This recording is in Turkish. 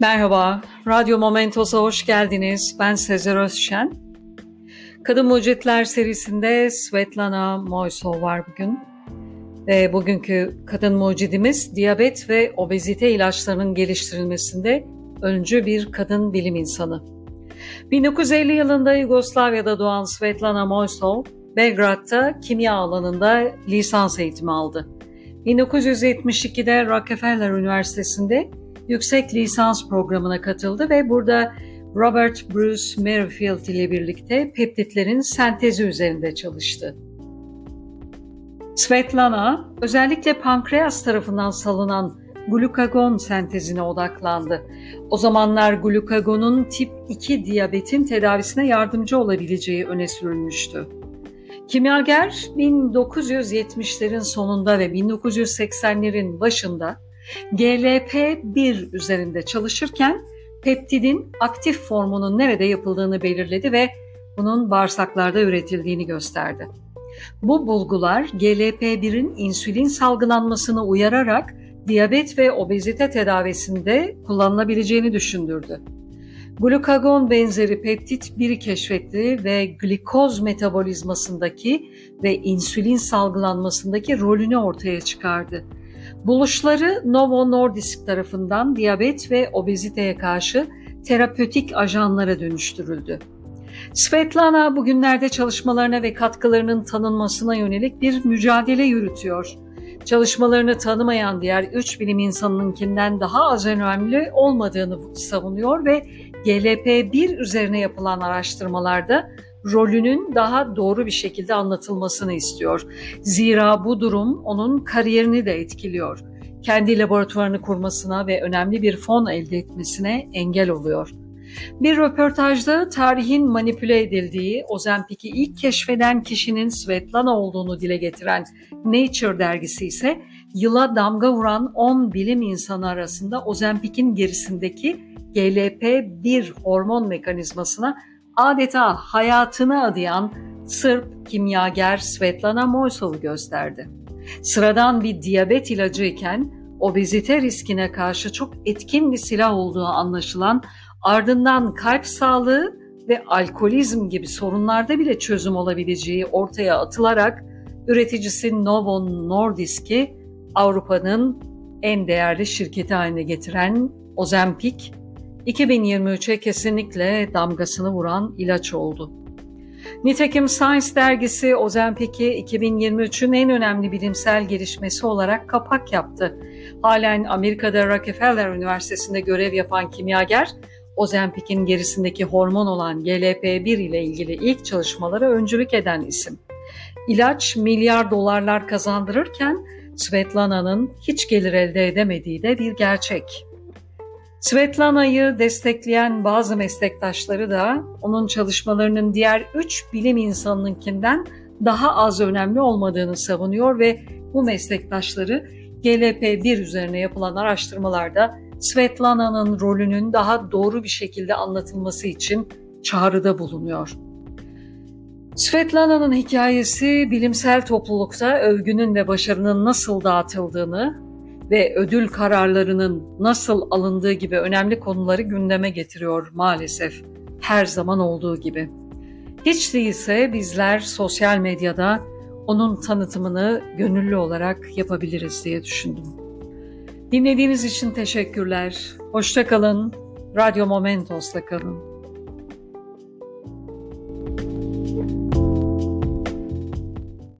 Merhaba, Radyo Momentos'a hoş geldiniz. Ben Sezer Özşen. Kadın Mucitler serisinde Svetlana Moysov var bugün. Ve bugünkü kadın mucidimiz diyabet ve obezite ilaçlarının geliştirilmesinde öncü bir kadın bilim insanı. 1950 yılında Yugoslavya'da doğan Svetlana Moysov, Belgrad'da kimya alanında lisans eğitimi aldı. 1972'de Rockefeller Üniversitesi'nde yüksek lisans programına katıldı ve burada Robert Bruce Merrifield ile birlikte peptitlerin sentezi üzerinde çalıştı. Svetlana özellikle pankreas tarafından salınan glukagon sentezine odaklandı. O zamanlar glukagonun tip 2 diyabetin tedavisine yardımcı olabileceği öne sürülmüştü. Kimyager 1970'lerin sonunda ve 1980'lerin başında GLP-1 üzerinde çalışırken peptidin aktif formunun nerede yapıldığını belirledi ve bunun bağırsaklarda üretildiğini gösterdi. Bu bulgular GLP-1'in insülin salgılanmasını uyararak diyabet ve obezite tedavisinde kullanılabileceğini düşündürdü. Glukagon benzeri peptit 1'i keşfetti ve glikoz metabolizmasındaki ve insülin salgılanmasındaki rolünü ortaya çıkardı. Buluşları Novo Nordisk tarafından diyabet ve obeziteye karşı terapötik ajanlara dönüştürüldü. Svetlana bugünlerde çalışmalarına ve katkılarının tanınmasına yönelik bir mücadele yürütüyor. Çalışmalarını tanımayan diğer üç bilim insanınınkinden daha az önemli olmadığını savunuyor ve GLP-1 üzerine yapılan araştırmalarda rolünün daha doğru bir şekilde anlatılmasını istiyor. Zira bu durum onun kariyerini de etkiliyor. Kendi laboratuvarını kurmasına ve önemli bir fon elde etmesine engel oluyor. Bir röportajda tarihin manipüle edildiği, Ozempic'i ilk keşfeden kişinin Svetlana olduğunu dile getiren Nature dergisi ise yıla damga vuran 10 bilim insanı arasında Ozempic'in gerisindeki GLP-1 hormon mekanizmasına adeta hayatını adayan Sırp kimyager Svetlana Moysov'u gösterdi. Sıradan bir diyabet ilacı iken obezite riskine karşı çok etkin bir silah olduğu anlaşılan ardından kalp sağlığı ve alkolizm gibi sorunlarda bile çözüm olabileceği ortaya atılarak üreticisi Novo Nordisk'i Avrupa'nın en değerli şirketi haline getiren Ozempic 2023'e kesinlikle damgasını vuran ilaç oldu. Nitekim Science dergisi Ozempic'i 2023'ün en önemli bilimsel gelişmesi olarak kapak yaptı. Halen Amerika'da Rockefeller Üniversitesi'nde görev yapan kimyager, Ozempic'in gerisindeki hormon olan GLP-1 ile ilgili ilk çalışmalara öncülük eden isim. İlaç milyar dolarlar kazandırırken Svetlana'nın hiç gelir elde edemediği de bir gerçek. Svetlana'yı destekleyen bazı meslektaşları da onun çalışmalarının diğer üç bilim insanınınkinden daha az önemli olmadığını savunuyor ve bu meslektaşları GLP-1 üzerine yapılan araştırmalarda Svetlana'nın rolünün daha doğru bir şekilde anlatılması için çağrıda bulunuyor. Svetlana'nın hikayesi bilimsel toplulukta övgünün ve başarının nasıl dağıtıldığını ve ödül kararlarının nasıl alındığı gibi önemli konuları gündeme getiriyor maalesef her zaman olduğu gibi. Hiç değilse bizler sosyal medyada onun tanıtımını gönüllü olarak yapabiliriz diye düşündüm. Dinlediğiniz için teşekkürler. Hoşça kalın. Radyo Momentos'ta kalın.